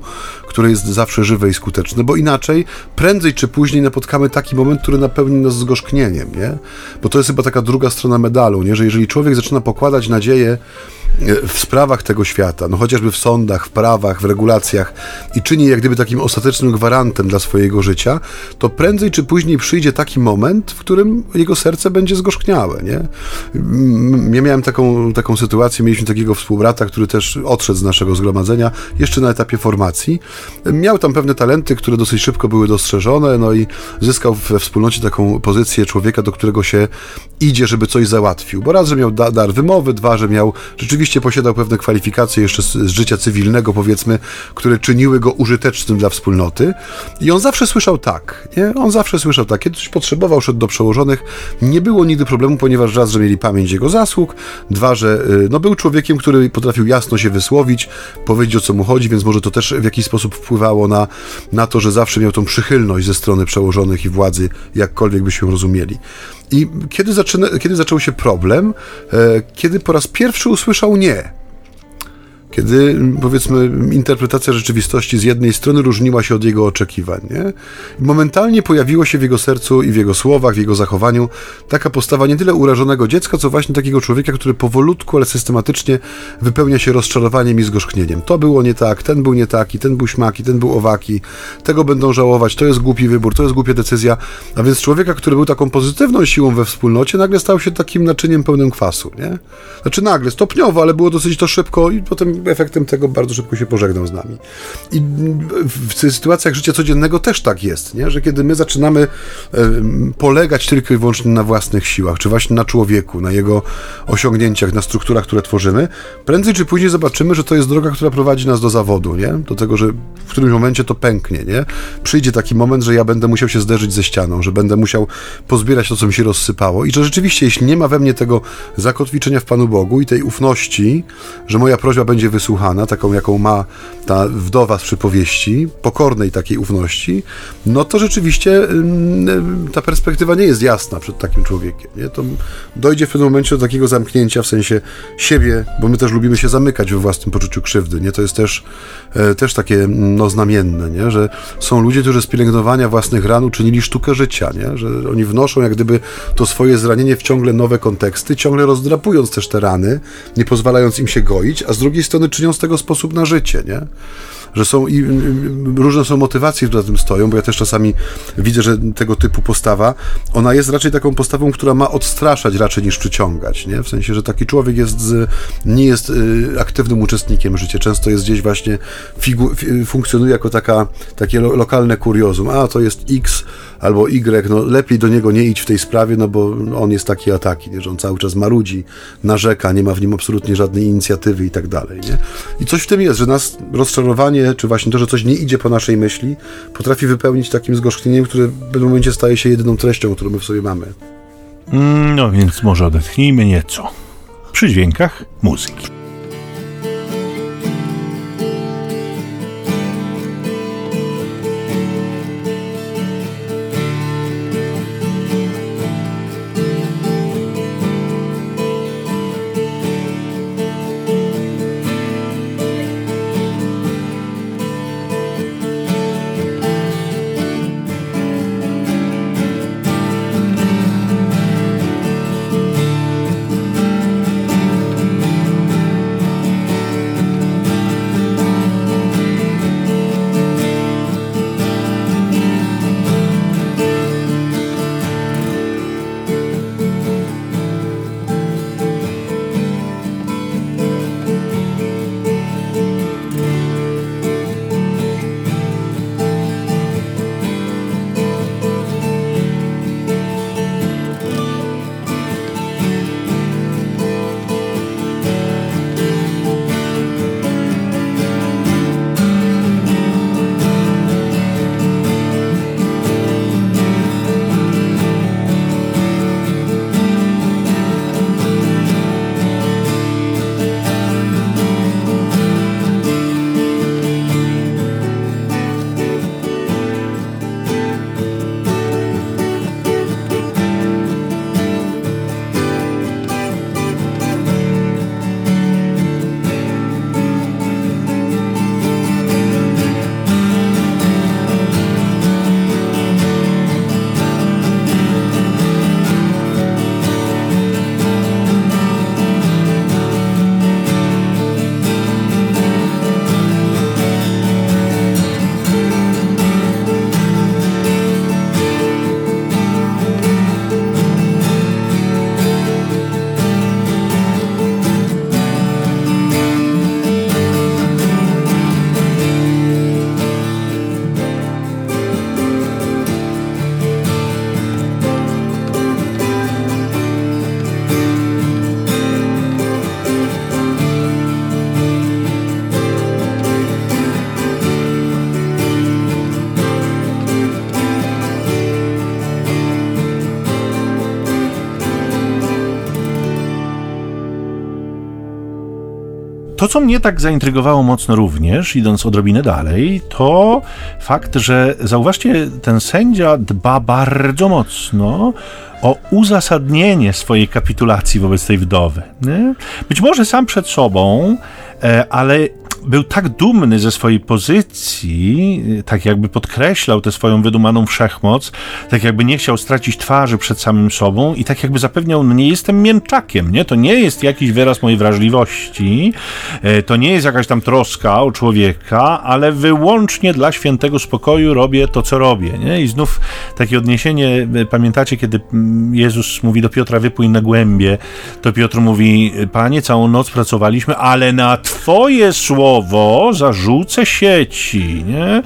[SPEAKER 1] które jest zawsze żywe i skuteczne, bo inaczej prędzej czy później napotkamy taki moment, który napełni nas zgorzknieniem, nie? Bo to jest chyba taka druga strona medalu, nie? Że jeżeli człowiek zaczyna pokładać nadzieję e, w sprawach tego świata, no chociażby w sądach, w prawach, w regulacjach i czyni jak gdyby takim ostatecznym gwarantem dla swojego życia, to prędzej czy później przyjdzie taki moment, w którym jego serce będzie zgorzkniałe, nie? Ja miałem taką, taką sytuację, mieliśmy takiego współbrata, który też odszedł z naszego zgromadzenia, jeszcze na etapie formacji Miał tam pewne talenty, które dosyć szybko były dostrzeżone, no i zyskał we wspólnocie taką pozycję człowieka, do którego się idzie, żeby coś załatwił. Bo raz, że miał da dar wymowy, dwa, że miał, rzeczywiście posiadał pewne kwalifikacje jeszcze z, z życia cywilnego, powiedzmy, które czyniły go użytecznym dla wspólnoty. I on zawsze słyszał tak, nie? On zawsze słyszał tak. Kiedy coś potrzebował, szedł do przełożonych, nie było nigdy problemu, ponieważ raz, że mieli pamięć jego zasług, dwa, że y, no, był człowiekiem, który potrafił jasno się wysłowić, powiedzieć o co mu chodzi, więc może to też w jakiś sposób wpływało na, na to, że zawsze miał tą przychylność ze strony przełożonych i władzy, jakkolwiek by się rozumieli. I kiedy, zaczyna, kiedy zaczął się problem? E, kiedy po raz pierwszy usłyszał nie kiedy powiedzmy interpretacja rzeczywistości z jednej strony różniła się od jego oczekiwań. Nie? Momentalnie pojawiło się w jego sercu i w jego słowach, w jego zachowaniu taka postawa nie tyle urażonego dziecka, co właśnie takiego człowieka, który powolutku, ale systematycznie wypełnia się rozczarowaniem i zgorzknieniem. To było nie tak, ten był nie taki, ten był śmaki, ten był owaki, tego będą żałować, to jest głupi wybór, to jest głupia decyzja. A więc człowieka, który był taką pozytywną siłą we wspólnocie, nagle stał się takim naczyniem pełnym kwasu. Nie? Znaczy nagle, stopniowo, ale było dosyć to szybko i potem efektem tego bardzo szybko się pożegnał z nami. I w sytuacjach życia codziennego też tak jest, nie? że kiedy my zaczynamy polegać tylko i wyłącznie na własnych siłach, czy właśnie na człowieku, na jego osiągnięciach, na strukturach, które tworzymy, prędzej czy później zobaczymy, że to jest droga, która prowadzi nas do zawodu, nie? do tego, że w którymś momencie to pęknie. Nie? Przyjdzie taki moment, że ja będę musiał się zderzyć ze ścianą, że będę musiał pozbierać to, co mi się rozsypało i że rzeczywiście, jeśli nie ma we mnie tego zakotwiczenia w Panu Bogu i tej ufności, że moja prośba będzie wysłuchana, taką jaką ma ta wdowa z przypowieści, pokornej takiej ufności, no to rzeczywiście ta perspektywa nie jest jasna przed takim człowiekiem. Nie? To dojdzie w pewnym momencie do takiego zamknięcia w sensie siebie, bo my też lubimy się zamykać we własnym poczuciu krzywdy. Nie? To jest też, e, też takie no, znamienne, nie? że są ludzie, którzy z pielęgnowania własnych ran uczynili sztukę życia, nie? że oni wnoszą jak gdyby to swoje zranienie w ciągle nowe konteksty, ciągle rozdrapując też te rany, nie pozwalając im się goić, a z drugiej strony czynią z tego sposób na życie, nie? że są i różne są motywacje, które za tym stoją, bo ja też czasami widzę, że tego typu postawa, ona jest raczej taką postawą, która ma odstraszać raczej niż przyciągać, nie? W sensie, że taki człowiek jest z, nie jest y, aktywnym uczestnikiem życia, często jest gdzieś właśnie, figu, funkcjonuje jako taka, takie lo, lokalne kuriozum, a to jest X albo Y, no lepiej do niego nie idź w tej sprawie, no bo on jest taki a taki, nie? że on cały czas marudzi, narzeka, nie ma w nim absolutnie żadnej inicjatywy i tak dalej, nie? I coś w tym jest, że nas rozczarowanie, czy właśnie to, że coś nie idzie po naszej myśli, potrafi wypełnić takim zgorzknieniem, które w pewnym momencie staje się jedyną treścią, którą my w sobie mamy.
[SPEAKER 2] Mm, no więc może odetchnijmy nieco przy dźwiękach muzyki. To, co mnie tak zaintrygowało mocno również, idąc odrobinę dalej, to fakt, że zauważcie, ten sędzia dba bardzo mocno o uzasadnienie swojej kapitulacji wobec tej wdowy. Nie? Być może sam przed sobą, e, ale był tak dumny ze swojej pozycji, tak jakby podkreślał tę swoją wydumaną wszechmoc, tak jakby nie chciał stracić twarzy przed samym sobą i tak jakby zapewniał, no nie jestem mięczakiem, nie? To nie jest jakiś wyraz mojej wrażliwości, e, to nie jest jakaś tam troska o człowieka, ale wyłącznie dla świętego spokoju robię to, co robię, nie? I znów takie odniesienie, e, pamiętacie, kiedy mm, Jezus mówi do Piotra, wypłyń na głębie, to Piotr mówi, panie, całą noc pracowaliśmy, ale na twoje słowo słowo zarzucę sieci, nie?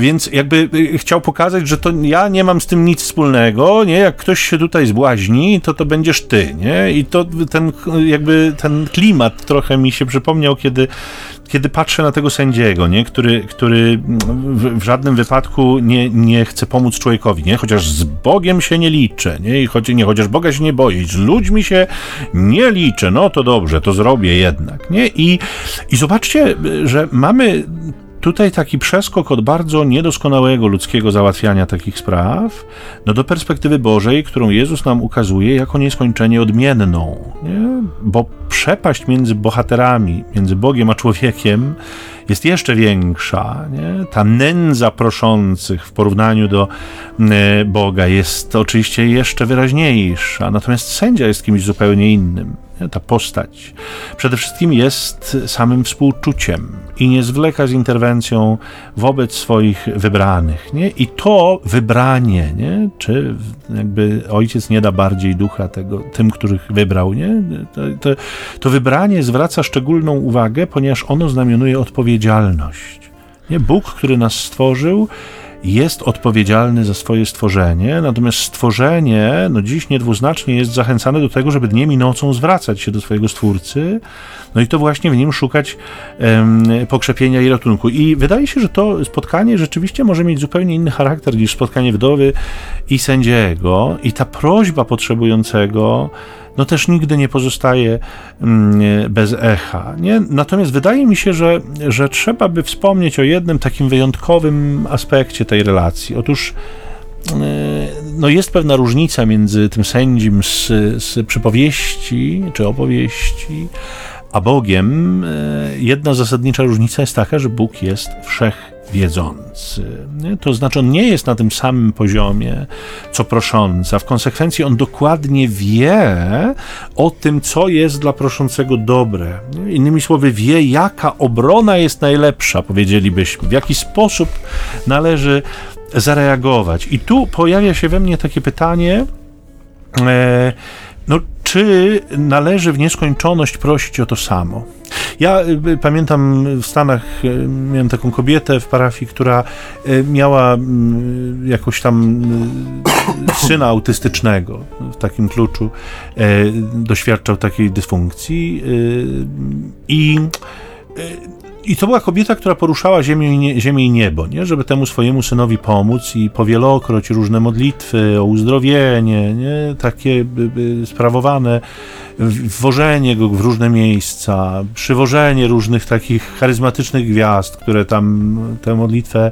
[SPEAKER 2] Więc jakby y, chciał pokazać, że to ja nie mam z tym nic wspólnego, nie? Jak ktoś się tutaj zbłaźni, to to będziesz ty, nie? I to ten jakby ten klimat trochę mi się przypomniał, kiedy kiedy patrzę na tego sędziego, nie? Który, który w, w, żadnym wypadku nie, nie chce pomóc człowiekowi, nie? chociaż z Bogiem się nie liczę, nie? I choć, nie, chociaż Boga się nie boję, z ludźmi się nie liczę, no to dobrze, to zrobię jednak. Nie? I, I zobaczcie, że mamy tutaj taki przeskok od bardzo niedoskonałego ludzkiego załatwiania takich spraw, no do perspektywy Bożej, którą Jezus nam ukazuje jako nieskończenie odmienną. Nie? Bo przepaść między bohaterami, między Bogiem a człowiekiem jest jeszcze większa. Nie? Ta nędza proszących w porównaniu do Boga jest oczywiście jeszcze wyraźniejsza, natomiast sędzia jest kimś zupełnie innym. Ta postać przede wszystkim jest samym współczuciem i nie zwleka z interwencją wobec swoich wybranych. Nie? I to wybranie, nie? czy jakby ojciec nie da bardziej ducha tego, tym, których wybrał, nie? To, to, to wybranie zwraca szczególną uwagę, ponieważ ono znamionuje odpowiedzialność. Nie? Bóg, który nas stworzył, jest odpowiedzialny za swoje stworzenie, natomiast stworzenie, no dziś niedwuznacznie jest zachęcane do tego, żeby dniem i nocą zwracać się do swojego Stwórcy, no i to właśnie w nim szukać um, pokrzepienia i ratunku. I wydaje się, że to spotkanie rzeczywiście może mieć zupełnie inny charakter niż spotkanie wdowy i sędziego i ta prośba potrzebującego no też nigdy nie pozostaje mm, bez echa. Nie? Natomiast wydaje mi się, że, że trzeba by wspomnieć o jednym takim wyjątkowym aspekcie tej relacji. Otóż e, no jest pewna różnica między tym sędzim z, z przypowieści czy opowieści, a Bogiem. E, jedna zasadnicza różnica jest taka, że Bóg jest wszech wiedzący. To znaczy, on nie jest na tym samym poziomie, co proszący, a w konsekwencji on dokładnie wie o tym, co jest dla proszącego dobre. Innymi słowy, wie, jaka obrona jest najlepsza, powiedzielibyśmy, w jaki sposób należy zareagować. I tu pojawia się we mnie takie pytanie. E, no, czy należy w nieskończoność prosić o to samo? Ja y, pamiętam w Stanach, y, miałem taką kobietę w parafii, która y, miała mm, jakoś tam *coughs* syna autystycznego w takim kluczu, doświadczał takiej dysfunkcji i i to była kobieta, która poruszała ziemię i, nie, ziemię i niebo, nie? żeby temu swojemu synowi pomóc i powielokroć różne modlitwy o uzdrowienie, nie? takie sprawowane, wwożenie go w różne miejsca, przywożenie różnych takich charyzmatycznych gwiazd, które tam tę modlitwę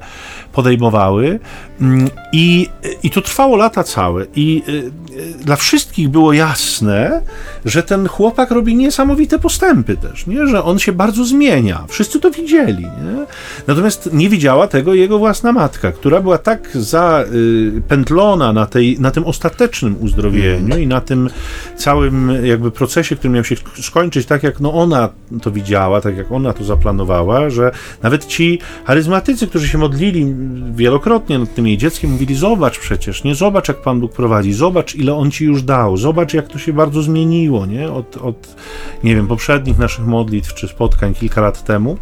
[SPEAKER 2] podejmowały. Mm, I, i to trwało lata całe. I y, y, dla wszystkich było jasne, że ten chłopak robi niesamowite postępy też, nie? że on się bardzo zmienia. Wszyscy to widzieli. Nie? Natomiast nie widziała tego jego własna matka, która była tak zapętlona na, tej, na tym ostatecznym uzdrowieniu mm. i na tym całym jakby procesie, który miał się skończyć tak, jak no ona to widziała, tak jak ona to zaplanowała, że nawet ci charyzmatycy, którzy się modlili wielokrotnie nad tym jej dzieckiem, mówili: Zobacz przecież, nie zobacz, jak Pan Bóg prowadzi, zobacz, ile on ci już dał, zobacz, jak to się bardzo zmieniło, nie? Od, od nie wiem, poprzednich naszych modlitw czy spotkań kilka lat temu.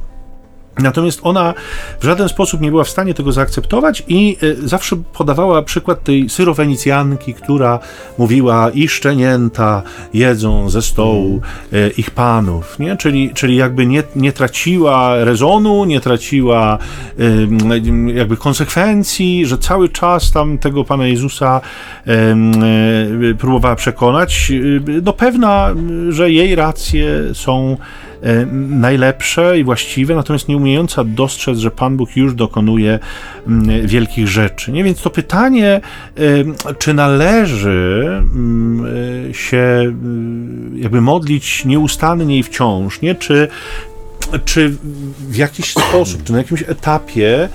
[SPEAKER 2] Natomiast ona w żaden sposób nie była w stanie tego zaakceptować i y, zawsze podawała przykład tej syrofenicjanki, która mówiła i szczenięta jedzą ze stołu y, ich panów, nie? Czyli, czyli jakby nie, nie traciła rezonu, nie traciła jakby konsekwencji, że cały czas tam tego Pana Jezusa próbowała przekonać. No pewna, że jej racje są E, najlepsze i właściwe, natomiast nie umiejąca dostrzec, że Pan Bóg już dokonuje mm, wielkich rzeczy. Nie? Więc to pytanie, e, czy należy mm, e, się jakby modlić nieustannie i wciąż, nie? Czy, czy w jakiś *clears throat* sposób, czy na jakimś etapie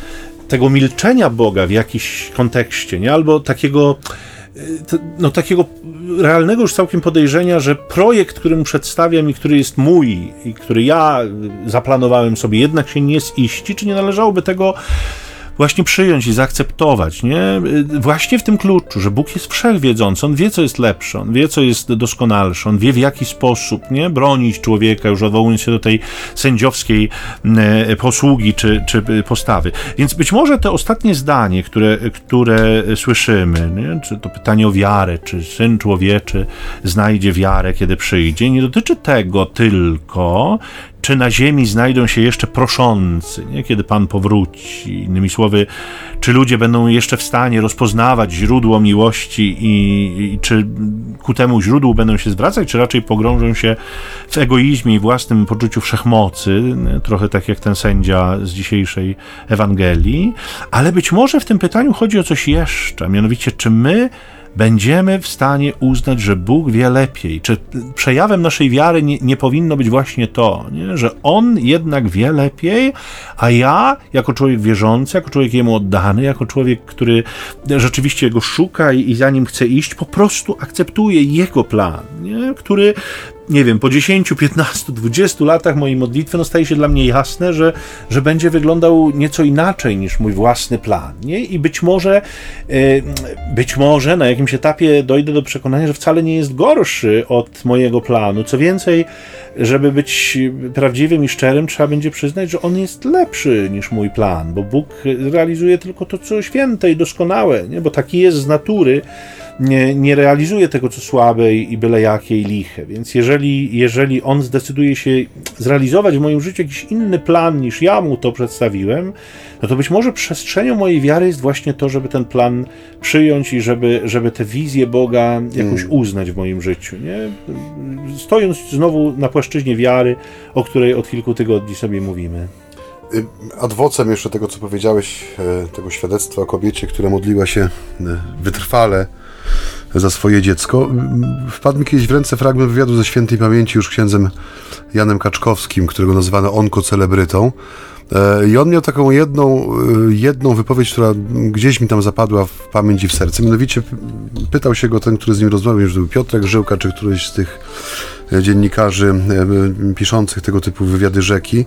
[SPEAKER 2] tego milczenia Boga w jakiś kontekście, nie? albo takiego no, takiego realnego już całkiem podejrzenia, że projekt, który mu przedstawiam i który jest mój i który ja zaplanowałem sobie, jednak się nie ziści, czy nie należałoby tego właśnie przyjąć i zaakceptować, nie? Właśnie w tym kluczu, że Bóg jest wszechwiedzący, On wie, co jest lepsze, On wie, co jest doskonalsze, On wie, w jaki sposób, nie? Bronić człowieka, już odwołując się do tej sędziowskiej e, posługi czy, czy postawy. Więc być może te ostatnie zdanie, które, które słyszymy, nie? czy to pytanie o wiarę, czy Syn Człowieczy znajdzie wiarę, kiedy przyjdzie, nie dotyczy tego tylko, czy na ziemi znajdą się jeszcze proszący, nie? kiedy Pan powróci. Innymi słowy, czy ludzie będą jeszcze w stanie rozpoznawać źródło miłości i, i czy ku temu źródłu będą się zwracać, czy raczej pogrążą się w egoizmie i własnym poczuciu wszechmocy, trochę tak jak ten sędzia z dzisiejszej Ewangelii. Ale być może w tym pytaniu chodzi o coś jeszcze, mianowicie, czy my będziemy w stanie uznać, że Bóg wie lepiej. Czy przejawem naszej wiary nie, nie powinno być właśnie to, nie? że On jednak wie lepiej, a ja, jako człowiek wierzący, jako człowiek Jemu oddany, jako człowiek, który rzeczywiście Go szuka i, i za Nim chce iść, po prostu akceptuję Jego plan, nie? który nie wiem, po 10, 15, 20 latach mojej modlitwy, no staje się dla mnie jasne, że, że będzie wyglądał nieco inaczej niż mój własny plan, nie? I być może, e, być może na jakimś etapie dojdę do przekonania, że wcale nie jest gorszy od mojego planu. Co więcej, żeby być prawdziwym i szczerym, trzeba będzie przyznać, że on jest lepszy niż mój plan, bo Bóg realizuje tylko to, co święte i doskonałe, nie? bo taki jest z natury nie, nie realizuje tego, co słabe i byle jakie i liche. Więc jeżeli, jeżeli on zdecyduje się zrealizować w moim życiu jakiś inny plan niż ja mu to przedstawiłem, no to być może przestrzenią mojej wiary jest właśnie to, żeby ten plan przyjąć i żeby, żeby tę wizję Boga jakoś hmm. uznać w moim życiu. Nie? Stojąc znowu na płaszczyźnie wiary, o której od kilku tygodni sobie mówimy.
[SPEAKER 1] Y, adwocem jeszcze tego, co powiedziałeś, e, tego świadectwa o kobiecie, która modliła się e, wytrwale za swoje dziecko. Wpadł mi kiedyś w ręce fragment wywiadu ze świętej pamięci już księdzem Janem Kaczkowskim, którego nazywano onkocelebrytą. E, I on miał taką jedną, e, jedną wypowiedź, która gdzieś mi tam zapadła w pamięć i w serce. Mianowicie pytał się go ten, który z nim rozmawiał, to był Piotrek Żyłka, czy któryś z tych e, dziennikarzy piszących tego typu wywiady rzeki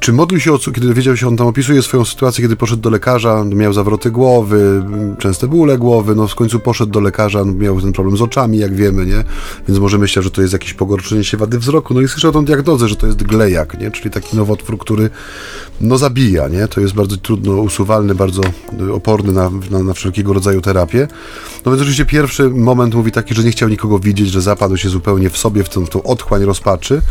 [SPEAKER 1] czy modlił się o cud, kiedy wiedział się, on tam opisuje swoją sytuację, kiedy poszedł do lekarza, miał zawroty głowy, częste bóle głowy, no w końcu poszedł do lekarza, miał ten problem z oczami, jak wiemy, nie? Więc może myślał, że to jest jakieś pogorszenie się wady wzroku, no i słyszał tą diagnozę, że to jest glejak, nie? Czyli taki nowotwór, który no zabija, nie? To jest bardzo trudno usuwalny, bardzo oporny na, na, na wszelkiego rodzaju terapię. No więc oczywiście pierwszy moment mówi taki, że nie chciał nikogo widzieć, że zapadł się zupełnie w sobie, w tą, tą otchłań rozpaczy.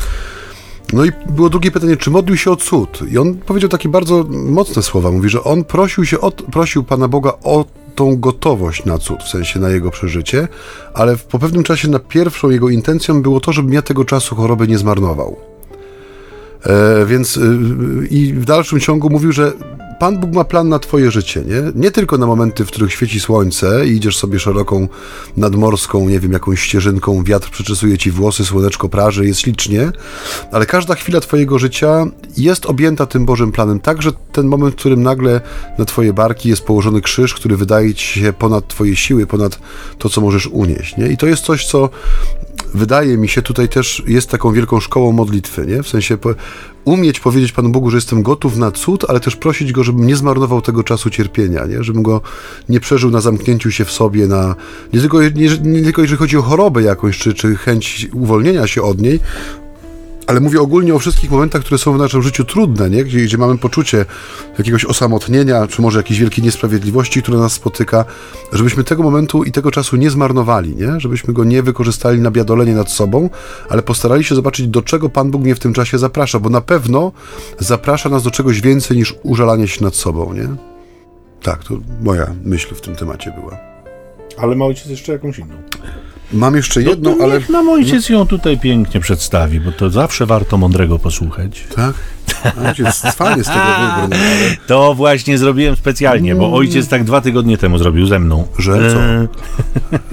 [SPEAKER 1] No i było drugie pytanie, czy modlił się o cud? I on powiedział takie bardzo mocne słowa. Mówi, że on prosił się, prosił Pana Boga o tą gotowość na cud, w sensie na jego przeżycie, ale po pewnym czasie na pierwszą jego intencją było to, żebym ja tego czasu choroby nie zmarnował. E, więc y, i w dalszym ciągu mówił, że Pan Bóg ma plan na Twoje życie, nie? Nie tylko na momenty, w których świeci słońce i idziesz sobie szeroką nadmorską, nie wiem, jakąś ścieżynką, wiatr przeczesuje Ci włosy, słoneczko praży, jest ślicznie, ale każda chwila Twojego życia jest objęta tym Bożym planem. Także ten moment, w którym nagle na Twoje barki jest położony krzyż, który wydaje Ci się ponad Twoje siły, ponad to, co możesz unieść, nie? I to jest coś, co wydaje mi się tutaj też jest taką wielką szkołą modlitwy, nie? W sensie umieć powiedzieć Panu Bogu, że jestem gotów na cud, ale też prosić Go, żebym nie zmarnował tego czasu cierpienia, nie? żebym go nie przeżył na zamknięciu się w sobie, na, nie, tylko, nie, nie tylko jeżeli chodzi o chorobę jakąś, czy, czy chęć uwolnienia się od niej, ale mówię ogólnie o wszystkich momentach, które są w naszym życiu trudne, nie? Gdzie, gdzie mamy poczucie jakiegoś osamotnienia, czy może jakiejś wielkiej niesprawiedliwości, która nas spotyka, żebyśmy tego momentu i tego czasu nie zmarnowali, nie? żebyśmy go nie wykorzystali na biadolenie nad sobą, ale postarali się zobaczyć, do czego Pan Bóg mnie w tym czasie zaprasza, bo na pewno zaprasza nas do czegoś więcej niż użalanie się nad sobą. Nie? Tak, to moja myśl w tym temacie była.
[SPEAKER 2] Ale ma ojciec jeszcze jakąś inną.
[SPEAKER 1] Mam jeszcze jedną,
[SPEAKER 2] no,
[SPEAKER 1] ale.
[SPEAKER 2] Niech nam ojciec ją tutaj pięknie przedstawi, bo to zawsze warto mądrego posłuchać.
[SPEAKER 1] Tak? Ojciec fajnie z tego wybrał. No, ale... *laughs*
[SPEAKER 2] To właśnie zrobiłem specjalnie, bo ojciec tak dwa tygodnie temu zrobił ze mną.
[SPEAKER 1] Że co? E.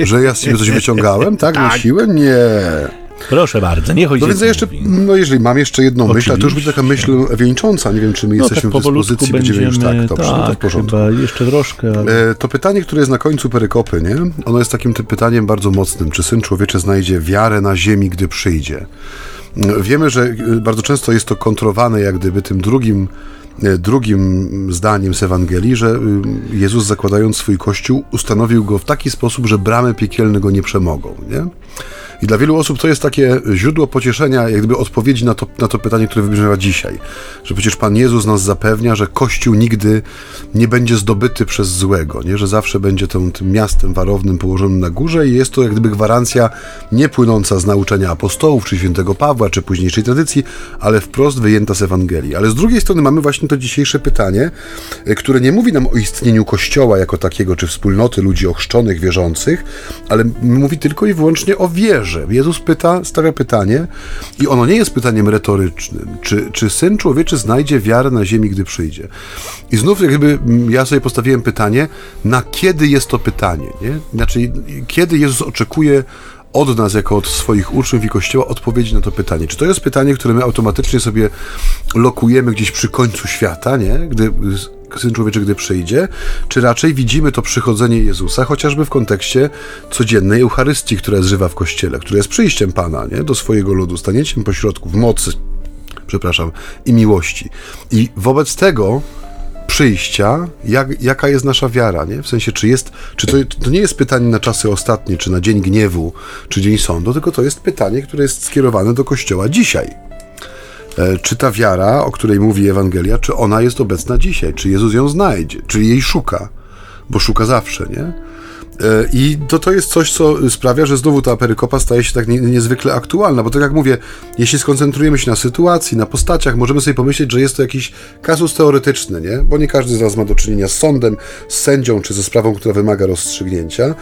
[SPEAKER 1] Że ja z ciebie coś wyciągałem, tak? *laughs* tak. Na siłę? Nie.
[SPEAKER 2] Proszę bardzo, niech ojciec
[SPEAKER 1] No więc jeszcze, no jeżeli mam jeszcze jedną Oczywiście. myśl, to już będzie taka myśl wieńcząca, nie wiem, czy my no jesteśmy tak w dyspozycji, będziemy, już tak, dobrze, tak, no to w porządku.
[SPEAKER 2] Jeszcze troszkę. Ale...
[SPEAKER 1] E, to pytanie, które jest na końcu perykopy, nie? Ono jest takim pytaniem bardzo mocnym. Czy Syn Człowieczy znajdzie wiarę na ziemi, gdy przyjdzie? Wiemy, że e, bardzo często jest to kontrowane jak gdyby tym drugim e, drugim zdaniem z Ewangelii, że Jezus zakładając swój Kościół ustanowił go w taki sposób, że bramy piekielne go nie przemogą. Nie? I dla wielu osób to jest takie źródło pocieszenia, jak gdyby odpowiedzi na to, na to pytanie, które wybrzmiewa dzisiaj. Że przecież Pan Jezus nas zapewnia, że Kościół nigdy nie będzie zdobyty przez złego, nie? że zawsze będzie tym, tym miastem warownym położonym na górze i jest to jak gdyby gwarancja nie płynąca z nauczania apostołów, czy świętego Pawła, czy późniejszej tradycji, ale wprost wyjęta z Ewangelii. Ale z drugiej strony mamy właśnie to dzisiejsze pytanie, e, które nie mówi nam o istnieniu Kościoła jako takiego, czy wspólnoty ludzi ochrzczonych, wierzących, ale mówi tylko i wyłącznie o wierze Jezus pyta, stawia pytanie i ono nie jest pytaniem retorycznym. Czy, czy Syn Człowieczy znajdzie wiarę na ziemi, gdy przyjdzie? I znów jakby ja sobie postawiłem pytanie, na kiedy jest to pytanie? Nie? Znaczy, kiedy Jezus oczekuje od nas, jako od swoich uczniów i Kościoła, odpowiedzi na to pytanie. Czy to jest pytanie, które my automatycznie sobie lokujemy gdzieś przy końcu świata, nie? Gdy Syn Człowieczy, gdy przyjdzie, czy raczej widzimy to przychodzenie Jezusa, chociażby w kontekście codziennej Eucharystii, która jest żywa w Kościele, która jest przyjściem Pana nie? do swojego ludu, stanięciem pośrodku w mocy, przepraszam, i miłości. I wobec tego przyjścia, jak, jaka jest nasza wiara, nie? W sensie, czy jest, czy to, to nie jest pytanie na czasy ostatnie, czy na dzień gniewu, czy dzień sądu, tylko to jest pytanie, które jest skierowane do Kościoła dzisiaj. E, czy ta wiara, o której mówi Ewangelia, czy ona jest obecna dzisiaj? Czy Jezus ją znajdzie? Czy jej szuka? Bo szuka zawsze, nie? E, I to, to jest coś, co sprawia, że znowu ta perykopa staje się tak nie, niezwykle aktualna, bo tak jak mówię, jeśli skoncentrujemy się na sytuacji, na postaciach, możemy sobie pomyśleć, że jest to jakiś kasus teoretyczny, nie? Bo nie każdy z nas ma do czynienia z sądem, z sędzią czy ze sprawą, która wymaga rozstrzygnięcia.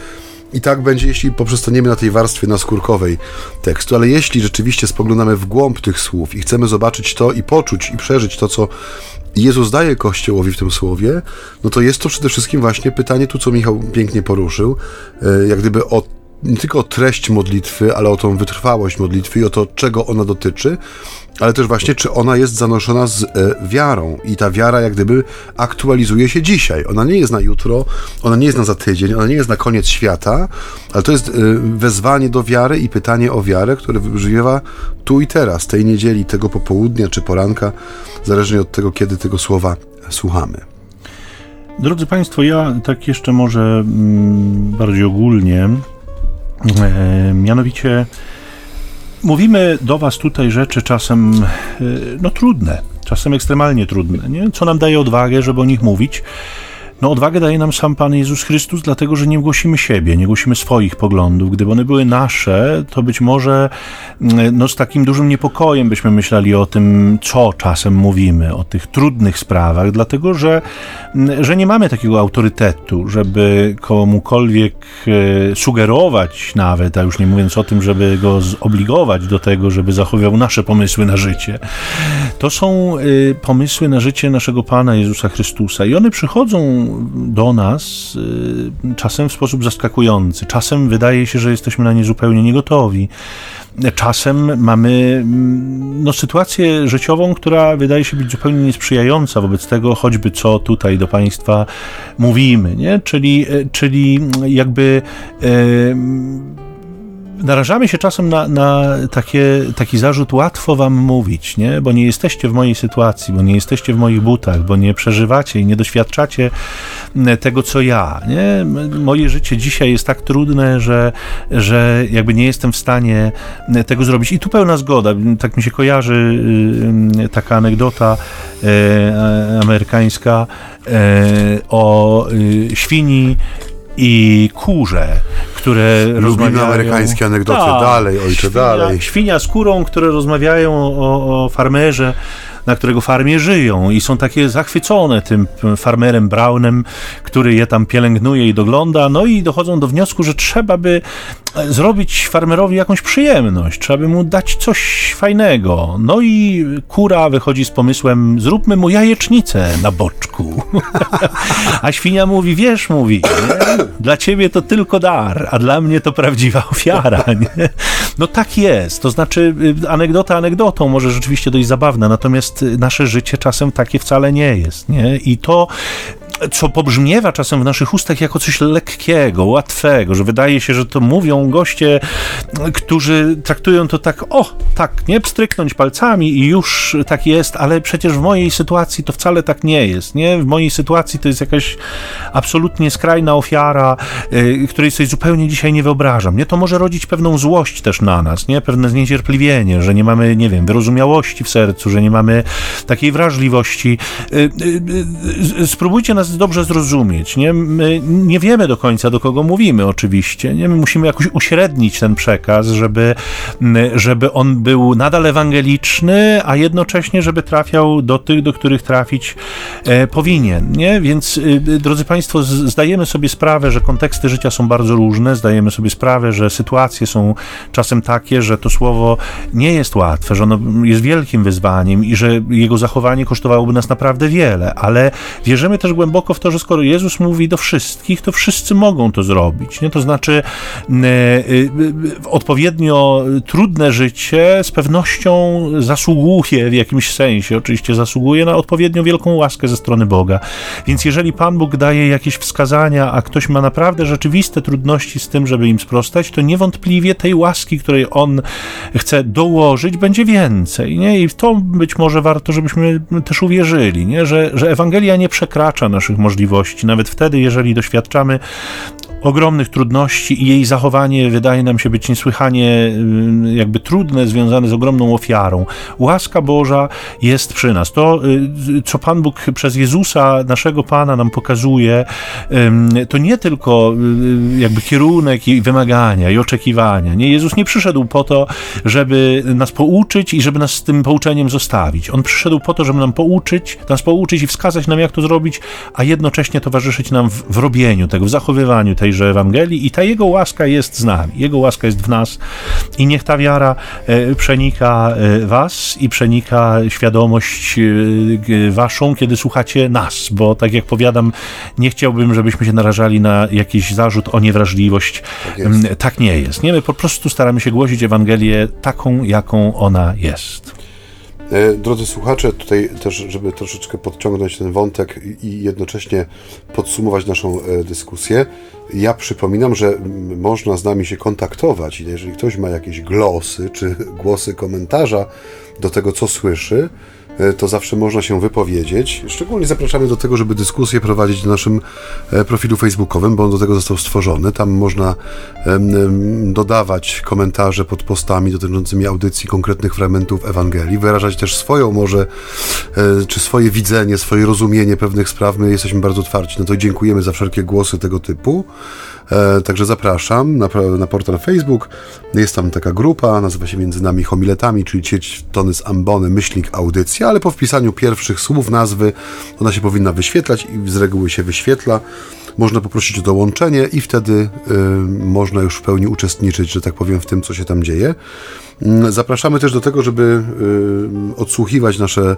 [SPEAKER 1] I tak będzie, jeśli poprzestaniemy na tej warstwie naskórkowej tekstu, ale jeśli rzeczywiście spoglądamy w głąb tych słów i chcemy zobaczyć to i poczuć i przeżyć to, co Jezus daje Kościołowi w tym słowie, no to jest to przede wszystkim właśnie pytanie, tu co Michał pięknie poruszył, e, jak gdyby o nie tylko o treść modlitwy, ale o tą wytrwałość modlitwy i o to, czego ona dotyczy, ale też właśnie, czy ona jest zanoszona z e, wiarą i ta wiara jak gdyby aktualizuje się dzisiaj. Ona nie jest na jutro, ona nie jest na za tydzień, ona nie jest na koniec świata, ale to jest e, wezwanie do wiary i pytanie o wiarę, które wybrzmiewa tu i teraz, tej niedzieli, tego popołudnia czy poranka, zależnie od tego, kiedy tego słowa słuchamy.
[SPEAKER 2] Drodzy Państwo, ja tak jeszcze może mm, bardziej ogólnie, mianowicie Mówimy do Was tutaj rzeczy czasem e, no, trudne, czasem ekstremalnie trudne, nie? co nam daje odwagę, żeby o nich mówić. No odwagę daje nam sam Pan Jezus Chrystus, dlatego że nie głosimy siebie, nie głosimy swoich poglądów. Gdyby one były nasze, to być może mm, no, z takim dużym niepokojem byśmy myśleli o tym, co czasem mówimy, o tych trudnych sprawach, dlatego że, mm, że nie mamy takiego autorytetu, żeby komukolwiek e, sugerować nawet, a już nie mówiąc o tym, żeby go zobligować do tego, żeby zachowywał nasze pomysły na życie. To są y, pomysły na życie naszego Pana Jezusa Chrystusa i one przychodzą do nas y, czasem w sposób zaskakujący. Czasem wydaje się, że jesteśmy na nie zupełnie niegotowi. Czasem mamy mm, no, sytuację życiową, która wydaje się być zupełnie niesprzyjająca wobec tego, choćby co tutaj do Państwa mówimy, nie? Czyli, y, czyli jakby. Yy, narażamy się czasem na, na takie, taki zarzut, łatwo wam mówić, nie? bo nie jesteście w mojej sytuacji, bo nie jesteście w moich butach, bo nie przeżywacie i nie doświadczacie tego, co ja. Nie? Moje życie dzisiaj jest tak trudne, że, że jakby nie jestem w stanie tego zrobić. I tu pełna zgoda. Tak mi się kojarzy taka anegdota e, amerykańska o y, świni i kurze, które
[SPEAKER 1] Lubimy rozmawiają... amerykańskie anegdoty, tak, dalej, ojcze,
[SPEAKER 2] świnia,
[SPEAKER 1] dalej.
[SPEAKER 2] Świnia z kurą, które rozmawiają o, o farmerze, na którego farmie żyją i są takie zachwycone tym farmerem Brownem, który je tam pielęgnuje i dogląda, no i dochodzą do wniosku, że trzeba by e, zrobić farmerowi jakąś przyjemność, trzeba by mu dać coś fajnego. No i kura wychodzi z pomysłem, zróbmy mu jajecznicę na boczku. *laughs* a świnia mówi, wiesz, mówi, dla ciebie to tylko dar, a dla mnie to prawdziwa ofiara. *laughs* Nie? No tak jest, to znaczy y, anegdota anegdotą, może rzeczywiście dość zabawna, natomiast Natomiast nasze życie czasem takie wcale nie jest. Nie? I to co pobrzmiewa czasem w naszych ustach jako coś lekkiego, łatwego, że wydaje się, że to mówią goście, którzy traktują to tak, o, tak, nie pstryknąć palcami i już tak jest, ale przecież w mojej sytuacji to wcale tak nie jest, nie? W mojej sytuacji to jest jakaś absolutnie skrajna ofiara, yy, której sobie zupełnie dzisiaj nie wyobrażam, nie? To może rodzić pewną złość też na nas, nie? Pewne zniecierpliwienie, że nie mamy, nie wiem, wyrozumiałości w sercu, że nie mamy takiej wrażliwości. Yy, yy, spróbujcie nas dobrze zrozumieć. Nie? My nie wiemy do końca, do kogo mówimy, oczywiście. Nie? My musimy jakoś uśrednić ten przekaz, żeby, żeby on był nadal ewangeliczny, a jednocześnie, żeby trafiał do tych, do których trafić e, powinien. Nie? Więc, y, drodzy Państwo, zdajemy sobie sprawę, że konteksty życia są bardzo różne, zdajemy sobie sprawę, że sytuacje są czasem takie, że to słowo nie jest łatwe, że ono jest wielkim wyzwaniem i że jego zachowanie kosztowałoby nas naprawdę wiele, ale wierzymy też głęboko, głęboko w to, że skoro Jezus mówi do wszystkich, to wszyscy mogą to zrobić. Nie? To znaczy e, e, odpowiednio trudne życie z pewnością zasługuje w jakimś sensie, oczywiście zasługuje na odpowiednio wielką łaskę ze strony Boga. Więc jeżeli Pan Bóg daje jakieś wskazania, a ktoś ma naprawdę rzeczywiste trudności z tym, żeby im sprostać, to niewątpliwie tej łaski, której On chce dołożyć, będzie więcej. Nie? I w to być może warto, żebyśmy też uwierzyli, nie? Że, że Ewangelia nie przekracza naszych możliwości, nawet wtedy, jeżeli doświadczamy ogromnych trudności i jej zachowanie wydaje nam się być niesłychanie y, jakby trudne, związane z ogromną ofiarą. Łaska Boża jest przy nas. To, y, co Pan Bóg przez Jezusa, naszego Pana, nam pokazuje, to nie tylko y, jakby kierunek i wymagania i oczekiwania. Nie, Jezus nie przyszedł po to, żeby nas pouczyć i żeby nas z tym pouczeniem zostawić. On przyszedł po to, żeby nam pouczyć, nas pouczyć i wskazać nam, jak to zrobić, a jednocześnie towarzyszyć nam w, w robieniu tego, w zachowywaniu tej tejże Ewangelii i ta Jego łaska jest z nami, Jego łaska jest w nas i niech ta wiara e, przenika e, was i przenika świadomość e, waszą, kiedy słuchacie nas, bo tak jak powiadam, nie chciałbym, żebyśmy się narażali na jakiś zarzut o niewrażliwość. Tak, tak nie jest. Nie, my po prostu staramy się głosić Ewangelię taką, jaką ona jest.
[SPEAKER 1] E, drodzy słuchacze, tutaj też, żeby troszeczkę podciągnąć ten wątek i jednocześnie podsumować naszą e, dyskusję, ja przypominam, że można z nami się kontaktować i jeżeli ktoś ma jakieś glosy czy *laughs* głosy komentarza do tego, co słyszy, to zawsze można się wypowiedzieć. Szczególnie zapraszamy do tego, żeby dyskusję prowadzić na naszym e, profilu facebookowym, bo on do tego został stworzony. Tam można dodawać komentarze pod postami dotyczącymi audycji konkretnych fragmentów Ewangelii, wyrażać też swoją może, e, czy swoje widzenie, swoje rozumienie pewnych spraw. My jesteśmy bardzo otwarci na to dziękujemy za wszelkie głosy tego typu. E, także zapraszam na, na portal Facebook. Jest tam taka grupa, nazywa się między nami homiletami, czyli sieć tony z ambony, myślnik audycja, ale po wpisaniu pierwszych słów nazwy ona się powinna wyświetlać i z reguły się wyświetla. Można poprosić o dołączenie i wtedy y, można już w pełni uczestniczyć, że tak powiem, w tym, co się tam dzieje. Mm, zapraszamy też do tego, żeby y, odsłuchiwać nasze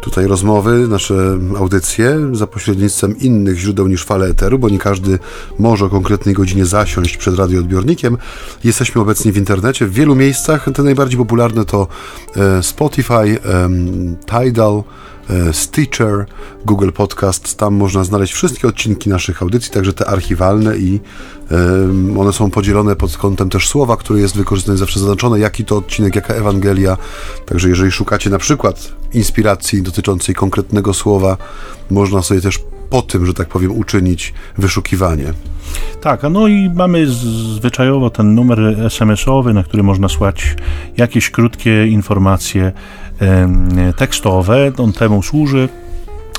[SPEAKER 1] tutaj rozmowy, nasze audycje za pośrednictwem innych źródeł niż fale eteru, bo nie każdy może o konkretnej godzinie zasiąść przed radioodbiornikiem. Jesteśmy obecni w internecie w wielu miejscach. Te najbardziej popularne to e, Spotify, Tidal, Stitcher, Google Podcast. Tam można znaleźć wszystkie odcinki naszych audycji, także te archiwalne i one są podzielone pod kątem też słowa, które jest wykorzystane zawsze zaznaczone, jaki to odcinek, jaka Ewangelia. Także jeżeli szukacie na przykład inspiracji dotyczącej konkretnego słowa, można sobie też po tym, że tak powiem, uczynić wyszukiwanie.
[SPEAKER 2] Tak, no i mamy zwyczajowo ten numer SMS-owy, na który można słać jakieś krótkie informacje tekstowe. On temu służy.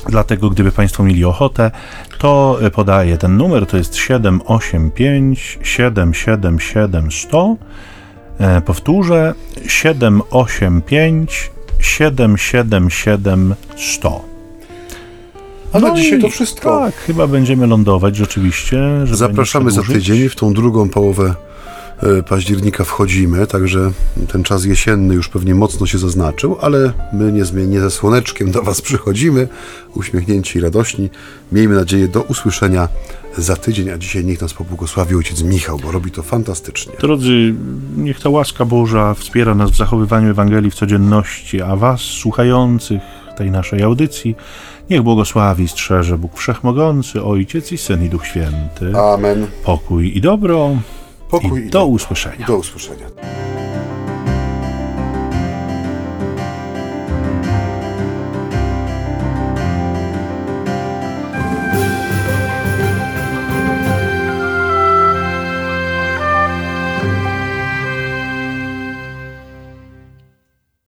[SPEAKER 2] Dlatego, gdyby Państwo mieli ochotę, to podaję ten numer, to jest 785 777 100. Powtórzę 785 777 100.
[SPEAKER 1] A no dzisiaj to wszystko.
[SPEAKER 2] Tak, chyba będziemy lądować rzeczywiście.
[SPEAKER 1] Zapraszamy za tydzień w tą drugą połowę e, października wchodzimy, także ten czas jesienny już pewnie mocno się zaznaczył, ale my niezmiennie ze słoneczkiem do Was przychodzimy, uśmiechnięci i radośni. Miejmy nadzieję do usłyszenia za tydzień, a dzisiaj niech nas pobłogosławi ojciec Michał, bo robi to fantastycznie.
[SPEAKER 2] Drodzy, niech ta łaska Boża wspiera nas w zachowywaniu Ewangelii w codzienności, a Was, słuchających tej naszej audycji, Niech błogosławi, strzeże Bóg Wszechmogący, Ojciec i Syn i Duch Święty.
[SPEAKER 1] Amen.
[SPEAKER 2] Pokój i dobro.
[SPEAKER 1] Pokój
[SPEAKER 2] i do usłyszenia.
[SPEAKER 1] Do usłyszenia.